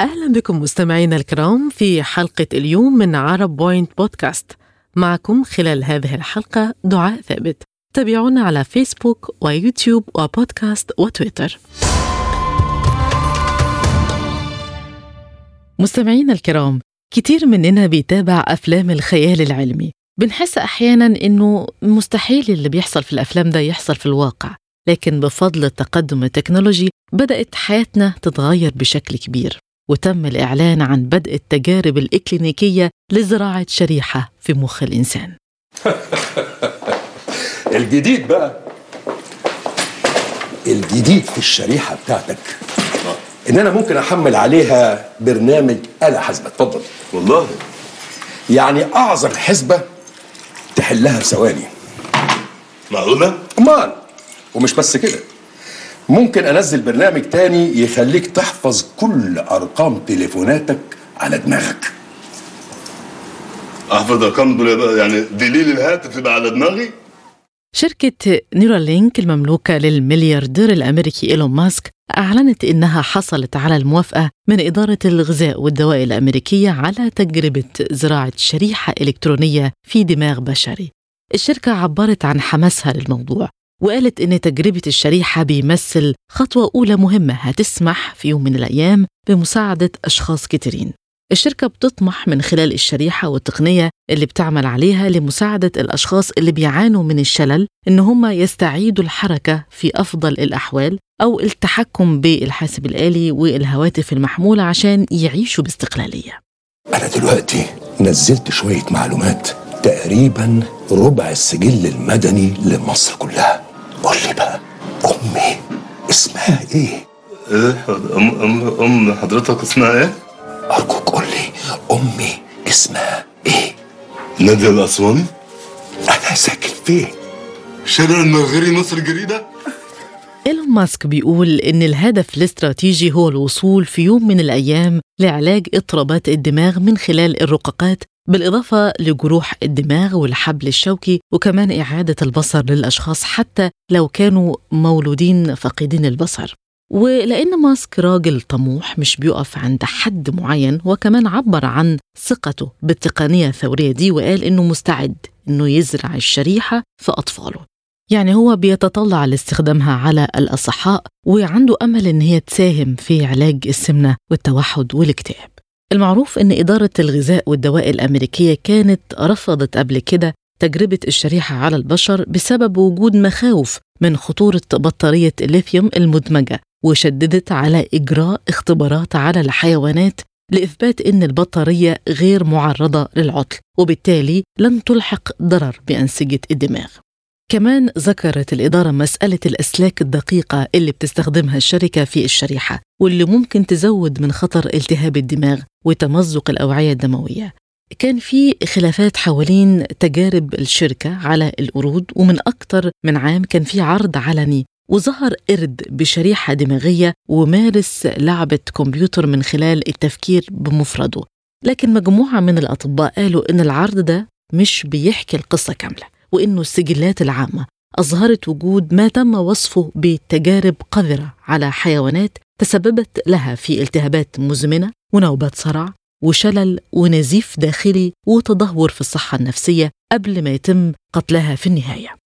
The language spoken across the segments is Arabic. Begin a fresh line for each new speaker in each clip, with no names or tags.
أهلا بكم مستمعينا الكرام في حلقة اليوم من عرب بوينت بودكاست معكم خلال هذه الحلقة دعاء ثابت. تابعونا على فيسبوك ويوتيوب وبودكاست وتويتر. مستمعينا الكرام كتير مننا بيتابع أفلام الخيال العلمي. بنحس أحيانا إنه مستحيل اللي بيحصل في الأفلام ده يحصل في الواقع. لكن بفضل التقدم التكنولوجي بدأت حياتنا تتغير بشكل كبير. وتم الإعلان عن بدء التجارب الإكلينيكية لزراعة شريحة في مخ الإنسان.
الجديد بقى. الجديد في الشريحة بتاعتك. إن أنا ممكن أحمل عليها برنامج آلة حاسبة. اتفضل.
والله.
يعني أعظم حسبة تحلها في ثواني.
معقولة؟
أمال. ومش بس كده. ممكن أنزل برنامج تاني يخليك تحفظ كل أرقام تليفوناتك على دماغك
أحفظ أرقام دول يعني دليل الهاتف يبقى على دماغي؟
شركة نيورالينك المملوكة للملياردير الأمريكي إيلون ماسك أعلنت إنها حصلت على الموافقة من إدارة الغذاء والدواء الأمريكية على تجربة زراعة شريحة إلكترونية في دماغ بشري. الشركة عبرت عن حماسها للموضوع وقالت إن تجربة الشريحة بيمثل خطوة أولى مهمة هتسمح في يوم من الأيام بمساعدة أشخاص كتيرين. الشركة بتطمح من خلال الشريحة والتقنية اللي بتعمل عليها لمساعدة الأشخاص اللي بيعانوا من الشلل إن هم يستعيدوا الحركة في أفضل الأحوال أو التحكم بالحاسب الآلي والهواتف المحمولة عشان يعيشوا باستقلالية.
أنا دلوقتي نزلت شوية معلومات تقريبا ربع السجل المدني لمصر كلها. قول لي بقى أمي اسمها إيه؟
إيه أم أم أم حضرتك اسمها إيه؟
أرجوك قول لي أمي اسمها إيه؟
نادية الأسواني؟
أنا ساكن فين؟
شارع المرغري مصر الجديدة؟
إيلون ماسك بيقول إن الهدف الاستراتيجي هو الوصول في يوم من الأيام لعلاج اضطرابات الدماغ من خلال الرقاقات بالإضافة لجروح الدماغ والحبل الشوكي وكمان إعادة البصر للأشخاص حتى لو كانوا مولودين فاقدين البصر. ولأن ماسك راجل طموح مش بيقف عند حد معين وكمان عبر عن ثقته بالتقنية الثورية دي وقال إنه مستعد إنه يزرع الشريحة في أطفاله. يعني هو بيتطلع لاستخدامها على الأصحاء وعنده أمل إن هي تساهم في علاج السمنة والتوحد والاكتئاب. المعروف إن إدارة الغذاء والدواء الأمريكية كانت رفضت قبل كده تجربة الشريحة على البشر بسبب وجود مخاوف من خطورة بطارية الليثيوم المدمجة وشددت على إجراء اختبارات على الحيوانات لإثبات أن البطارية غير معرضة للعطل وبالتالي لن تلحق ضرر بأنسجة الدماغ. كمان ذكرت الإدارة مسألة الأسلاك الدقيقة اللي بتستخدمها الشركة في الشريحة واللي ممكن تزود من خطر التهاب الدماغ وتمزق الأوعية الدموية. كان في خلافات حوالين تجارب الشركة على القرود ومن أكثر من عام كان في عرض علني وظهر قرد بشريحة دماغية ومارس لعبة كمبيوتر من خلال التفكير بمفرده. لكن مجموعة من الأطباء قالوا إن العرض ده مش بيحكي القصة كاملة. وإنه السجلات العامة أظهرت وجود ما تم وصفه بتجارب قذرة على حيوانات تسببت لها في التهابات مزمنة ونوبات صرع وشلل ونزيف داخلي وتدهور في الصحة النفسية قبل ما يتم قتلها في النهاية.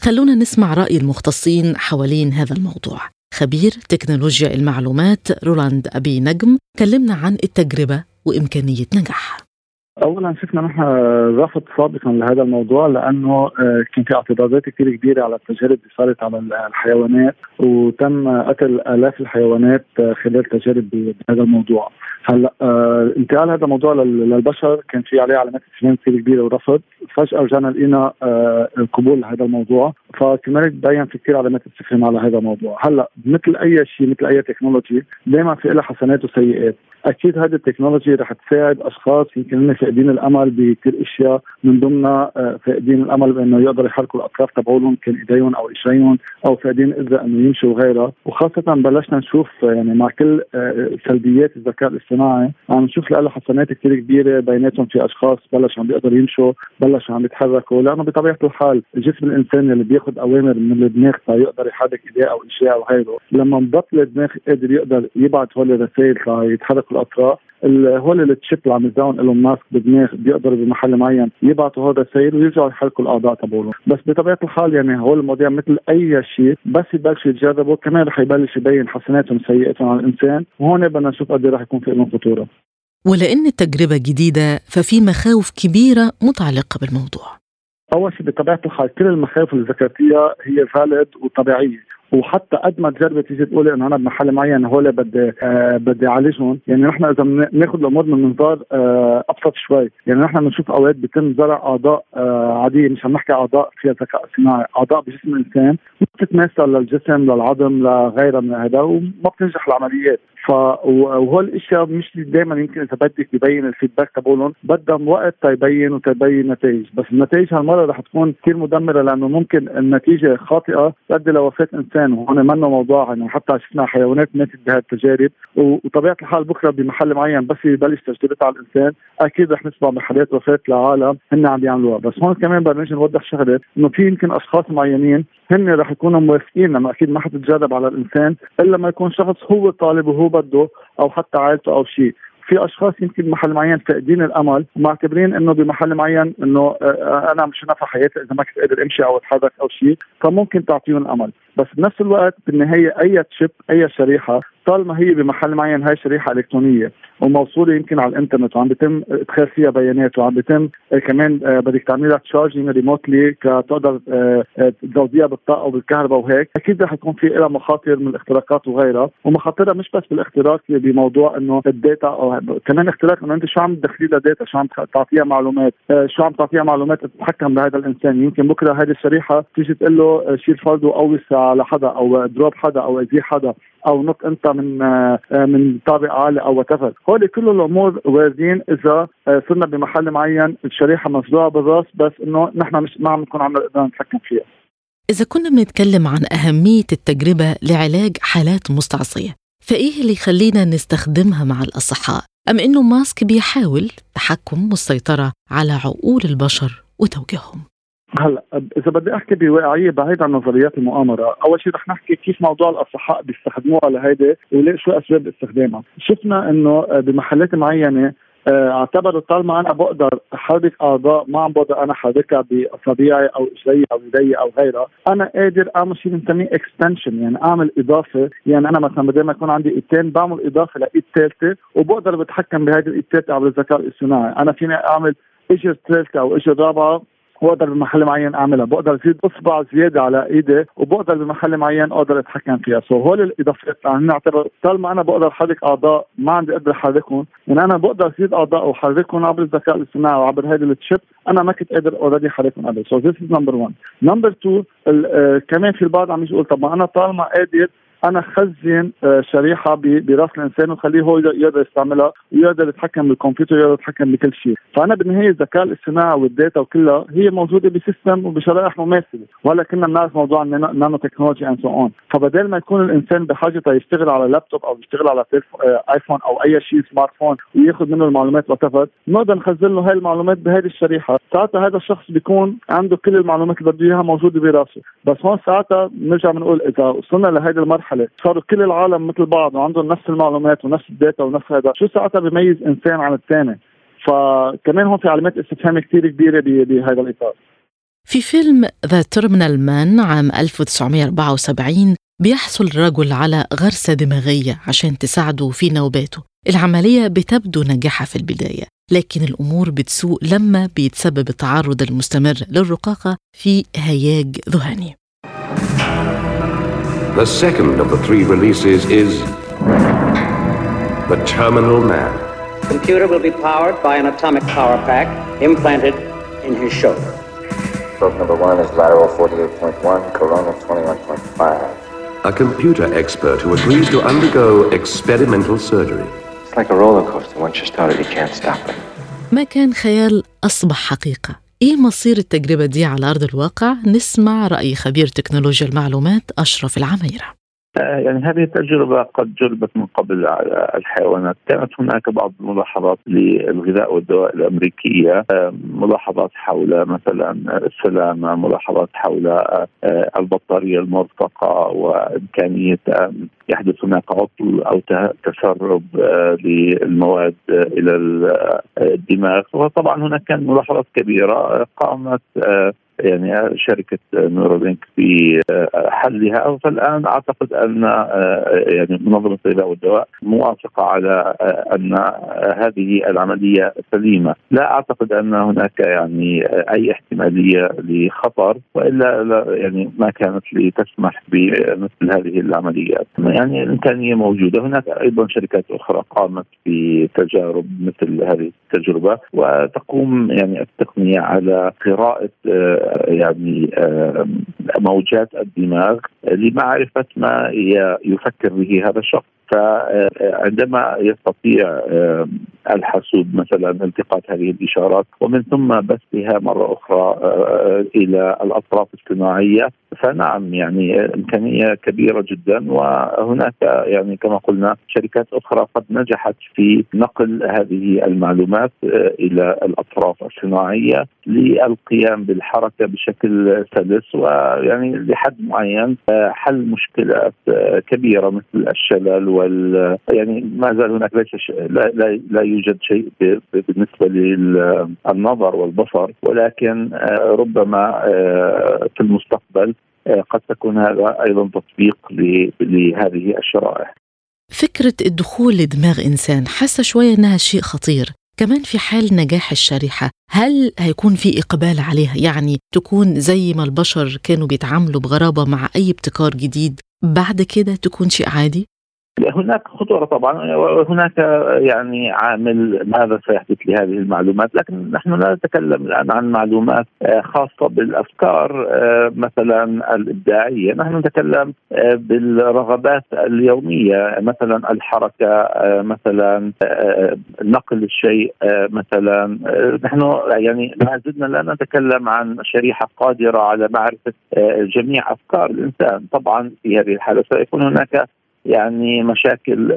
خلونا نسمع رأي المختصين حوالين هذا الموضوع. خبير تكنولوجيا المعلومات رولاند أبي نجم كلمنا عن التجربة وإمكانية نجاحها.
اولا شفنا نحن رفض سابقا لهذا الموضوع لأنه كان في اعتراضات كثير كبيرة على التجارب اللي صارت على الحيوانات وتم قتل آلاف الحيوانات خلال تجارب بهذا الموضوع. هلأ انتقال هذا الموضوع للبشر كان في عليه علامات استفهام كثير كبيرة ورفض. فجأة رجعنا لقينا قبول لهذا الموضوع. فكمان تبين في كثير علامات استفهام على هذا الموضوع. هلأ مثل أي شيء مثل أي تكنولوجي دائما في لها حسنات وسيئات. أكيد هذه التكنولوجي رح تساعد أشخاص يمكن فاقدين الأمل بكثير أشياء من ضمنها آه، فاقدين الأمل بإنه يقدروا يحركوا الأطراف تبعولهم كان إيديهم أو إجريهم أو فاقدين القدره إنه يمشوا وغيرها. وخاصة بلشنا نشوف يعني مع كل سلبيات الذكاء الاصطناعي عم نشوف له حسنات كثير كبيرة بيناتهم في أشخاص بلش عم بيقدروا يمشوا بلشوا عم يتحركوا. لأنه بطبيعة الحال الجسم الانساني اللي بياخذ أوامر من الدماغ تيقدر يحرك إيديه أو إشياء أو غيره. لما بطل الدماغ قادر يقدر يبعث هول الرسائل ليتحركوا الأطراف هول التشيب اللي عم يزاون إيلون ماسك بالدماغ بيقدروا بمحل معين يبعثوا هذا الرسائل ويرجعوا يحركوا الأعضاء تبعولهم. بس بطبيعة الحال يعني هول المواضيع مثل أي شيء بس يبلشوا يتجربوا كمان رح يبلش يبين حسناتهم وسيئاتهم على الإنسان. وهون بدنا نشوف قد إيه رح يكون في لهم خطورة.
ولأن التجربة جديدة ففي مخاوف كبيرة متعلقة بالموضوع.
أول شيء بطبيعة الحال كل المخاوف اللي ذكرتيها هي فاليد وطبيعية. وحتى قد ما تجربي تيجي تقولي إنه أنا بمحل معين هول بدي آه بدي أعالجهم. يعني نحن إذا بناخذ الأمور من منظار آه أبسط شوي. يعني نحن بنشوف أوقات بيتم زرع أعضاء آه عادية مش عم نحكي أعضاء فيها ذكاء صناعي أعضاء بجسم الإنسان. ما بتتماثل للجسم للعظم لغيرها من هذا وما بتنجح العمليات. ف وهول الأشياء مش دائما يمكن إذا بدك يبين الفيدباك تبعولهم بدها وقت تيبين وتبين نتائج. بس النتائج هالمرة رح تكون كثير مدمرة لأنه ممكن النتيجة خاطئة تؤدي لوفاة إنسان. وهون منه موضوع يعني حتى شفنا حيوانات ماتت بهذه التجارب. وطبيعة الحال بكرة بمحل معين بس يبلش تجربتها على الإنسان أكيد رح نسمع بحالات وفاة لعالم هن عم بيعملوها بس هون كمان بدنا نوضح شغله إنه في يمكن أشخاص معينين هن رح يكونوا موافقين لأنه أكيد ما حتتجرب على الإنسان إلا ما يكون شخص هو طالب وهو بده أو حتى عائلته أو شيء. في أشخاص يمكن بمحل معين فاقدين الأمل ومعتبرين إنه بمحل معين إنه آه، أنا مش نافع حياتي إذا ما كنت قادر أمشي أو أتحرك أو شيء فممكن تعطيهم امل بس بنفس الوقت بالنهاية أي chip أي شريحة طالما هي بمحل معين هاي شريحه إلكترونية وموصولة يمكن على الإنترنت وعم بيتم إدخال فيها بيانات وعم بيتم آه، كمان آه، بدك تعملي لها charging remotely كتقدر تزوديها بالطاقة وبالكهرباء وهيك. أكيد رح يكون في لها مخاطر من الاختراقات وغيرها ومخاطرها مش بس بالاختراق بموضوع إنه ال data أو كمان اختراق إنه أنت شو عم تدخلي لها data شو عم تعطيها معلومات شو عم تعطيها معلومات تتحكم بهذا الإنسان. يمكن بكرة هذه الشريحة تيجي تقول له شيل فرد وقوس على حدا أو ضروب حدا أو اذي حدا. أو نط أنت من آه، من طابق عالي أو وات هول كل الأمور واردين إذا آه، صرنا بمحل معين الشريحة مزروعة بالرأس بس إنه نحن مش ما عم نكون عم نقدر نتحكم فيها
إذا كنا بنتكلم عن أهمية التجربة لعلاج حالات مستعصية فإيه اللي يخلينا نستخدمها مع الأصحاء؟ أم إنه ماسك بيحاول تحكم والسيطرة على عقول البشر وتوجيههم؟
هلا إذا بدي أحكي بواقعية بعيد عن نظريات المؤامرة، أول شيء رح نحكي كيف موضوع الأصحاء بيستخدموها لهيدي وليه شو أسباب استخدامها، شفنا إنه بمحلات معينة آه، اعتبروا طالما أنا بقدر أحرك أعضاء ما عم بقدر أنا أحركها بأصابعي أو إجري أو يدي أو غيرها، أنا قادر أعمل شيء بنسميه extension يعني أعمل إضافة، يعني أنا مثلا بدل ما يكون عندي إيدتين بعمل إضافة لإيد ثالثة وبقدر بتحكم بهذه الإيد الثالثة عبر الذكاء الاصطناعي، أنا فيني أعمل إجر ثالثة أو إجر رابعة بقدر بمحل معين أعملها. بقدر ازيد أصبع زيادة على إيدي وبقدر بمحل معين أقدر أتحكم فيها. so هول الإضافات يعني نعتبر طالما أنا بقدر احرك أعضاء ما عندي قدرة أحركهم. يعني أنا بقدر ازيد أعضاء واحركهم عبر الذكاء الاصطناعي وعبر هذه ال chip أنا ما كنت قادر already أحركهم قبل. so this is number 1 number 2 كمان في البعض عم يقول طب ما أنا طالما قادر أنا خزن آه، شريحة برأس الإنسان وخليه هو يقدر يستعملها ويقدر يتحكم بالكمبيوتر ويقدر يتحكم بكل شيء، فأنا بالنهاية الذكاء الاصطناعي وال data وكلها هي موجودة ب system وبشرائح مماثلة، ولا كنا بنعرف موضوع ال nanotechnology and so on، فبدل ما يكون الإنسان بحاجة يشتغل على لابتوب أو يشتغل على ايفون آه، أو أي شيء smartphone وياخذ منه المعلومات وات نقدر نخزن له هاي المعلومات بهذه الشريحة، ساعتها هذا الشخص بيكون عنده كل المعلومات اللي بده إياها موجودة براسه، بس هون ساعتها بنرجع بنقول إذا وصلنا لهذه المرحلة صاروا كل العالم مثل بعض وعندهم نفس المعلومات ونفس ال data ونفس هذا. شو ساعتها بيميز إنسان عن الثاني؟ فكمان هون في علامات استفهام كثير كبيرة بهذا الإطار.
في فيلم The Terminal Man عام 1974 بيحصل الرجل على غرسة دماغية عشان تساعده في نوباته. العملية بتبدو ناجحة في البداية لكن الأمور بتسوء لما بيتسبب التعرض المستمر للرقاقة في هياج ذهني.
The second of the three releases is The Terminal Man.
The computer will be powered by an atomic power pack implanted in his shoulder.
Stroke number one is lateral 48.1, coronal 21.5.
A computer expert who agrees to undergo experimental surgery.
It's like a roller coaster. Once you start it, you can't stop it.
ما كان خيال أصبح حقيقة إيه مصير التجربة دي على أرض الواقع؟ نسمع رأي خبير تكنولوجيا المعلومات أشرف العميرة
يعني هذه التجربة قد جربت من قبل على الحيوانات. كانت هناك بعض الملاحظات للغذاء والدواء الأمريكية آه، ملاحظات حول مثلا السلامة ملاحظات حول آه، البطارية المرتقى وإمكانية أن يحدث هناك عطل أو تسرب للمواد إلى الدماغ. وطبعا هناك كان ملاحظات كبيرة قامت يعني شركة نورولينك في حلها. فالآن أعتقد أن يعني منظمة الغذاء والدواء موافقة على أن هذه العملية سليمة، لا أعتقد أن هناك يعني أي احتمالية لخطر وإلا يعني ما كانت لتسمح بمثل هذه العمليات، يعني الامكانيه موجودة، هناك أيضا شركات أخرى قامت بتجارب مثل هذه التجربة وتقوم يعني التقنية على قراءة يعني موجات الدماغ لمعرفة ما يفكر به هذا الشخص. فعندما يستطيع الحاسوب مثلا التقاط هذه الإشارات ومن ثم بثها مرة أخرى إلى الأطراف الصناعيه فنعم يعني إمكانية كبيرة جدا وهناك يعني كما قلنا شركات أخرى قد نجحت في نقل هذه المعلومات إلى الأطراف الصناعيه للقيام بالحركة بشكل سلس ويعني لحد معين حل مشكلات كبيرة مثل الشلل وال يعني ما زال هناك ليس. لا, لا, لا يوجد شيء بالنسبة للنظر والبصر ولكن ربما في المستقبل قد تكون هذا أيضا تطبيق لهذه الشرائح.
فكرة الدخول لدماغ إنسان حاسة شوية إنها شيء خطير كمان في حال نجاح الشريحة هل هيكون في إقبال عليها يعني تكون زي ما البشر كانوا بيتعاملوا بغرابة مع أي ابتكار جديد بعد كده تكون شيء عادي؟
هناك خطورة طبعا وهناك يعني عامل ماذا سيحدث لهذه المعلومات لكن نحن لا نتكلم الآن عن معلومات خاصة بالأفكار مثلا الإبداعية نحن نتكلم بالرغبات اليومية مثلا الحركة مثلا نقل الشيء مثلا نحن يعني ما زلنا لا نتكلم عن شريحة قادرة على معرفة جميع أفكار الإنسان. طبعا في هذه الحالة سيكون هناك يعني مشاكل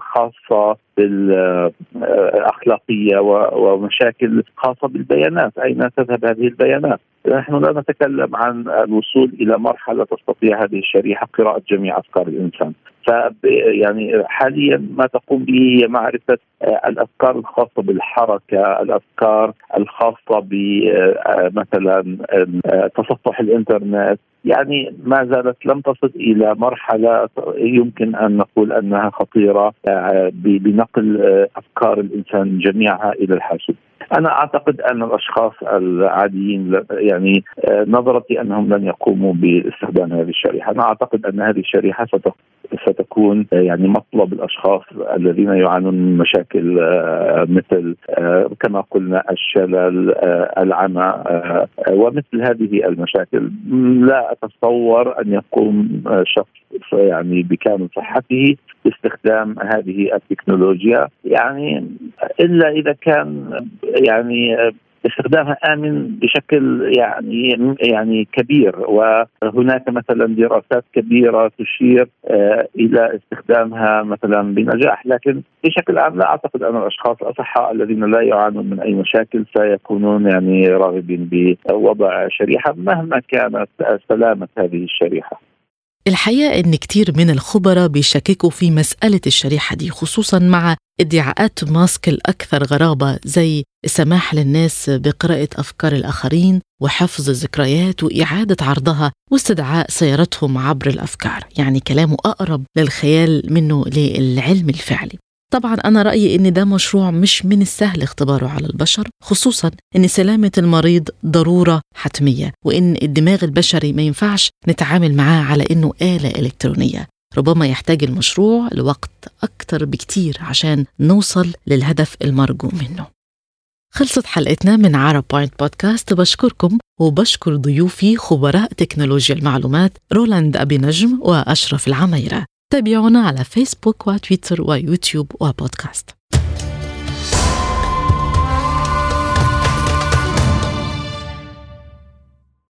خاصة بالأخلاقية ومشاكل خاصة بالبيانات. أين تذهب هذه البيانات؟ نحن لا نتكلم عن الوصول إلى مرحلة تستطيع هذه الشريحة قراءة جميع أفكار الإنسان. ف يعني حاليا ما تقوم به هي معرفة الأفكار الخاصة بالحركة، الأفكار الخاصة بمثلا تصفح الإنترنت، يعني ما زالت لم تصل إلى مرحلة يمكن أن نقول أنها خطيرة بنقل أفكار الإنسان جميعها إلى الحاسوب. أنا أعتقد أن الأشخاص العاديين يعني نظرتي أنهم لن يقوموا باستخدام هذه الشريحة، أنا أعتقد أن هذه الشريحة ستكون يعني مطلب الأشخاص الذين يعانون من مشاكل مثل كما قلنا الشلل العمى ومثل هذه المشاكل. لا أتصور أن يقوم شخص يعني بكامل صحته باستخدام هذه التكنولوجيا. يعني إلا إذا كان يعني استخدامها آمن بشكل يعني يعني كبير وهناك مثلا دراسات كبيرة تشير إلى استخدامها مثلا بنجاح لكن بشكل عام لا أعتقد أن الأشخاص الأصحاء الذين لا يعانون من أي مشاكل سيكونون يعني راغبين بوضع شريحة مهما كانت سلامة هذه الشريحة.
الحقيقة إن كتير من الخبراء بيشككوا في مسألة الشريحة دي خصوصا مع ادعاءات ماسك الأكثر غرابة زي السماح للناس بقراءة أفكار الآخرين وحفظ الذكريات وإعادة عرضها واستدعاء سيرتهم عبر الأفكار. يعني كلامه أقرب للخيال منه للعلم الفعلي. طبعا أنا رأيي إن ده مشروع مش من السهل اختباره على البشر خصوصا إن سلامة المريض ضرورة حتمية وإن الدماغ البشري ما ينفعش نتعامل معاه على إنه آلة إلكترونية. ربما يحتاج المشروع لوقت أكتر بكتير عشان نوصل للهدف المرجو منه. خلصت حلقتنا من عرب بوينت بودكاست بشكركم وبشكر ضيوفي خبراء تكنولوجيا المعلومات رولاند أبي نجم وأشرف العميرة. تابعونا على فيسبوك وتويتر ويوتيوب وبودكاست.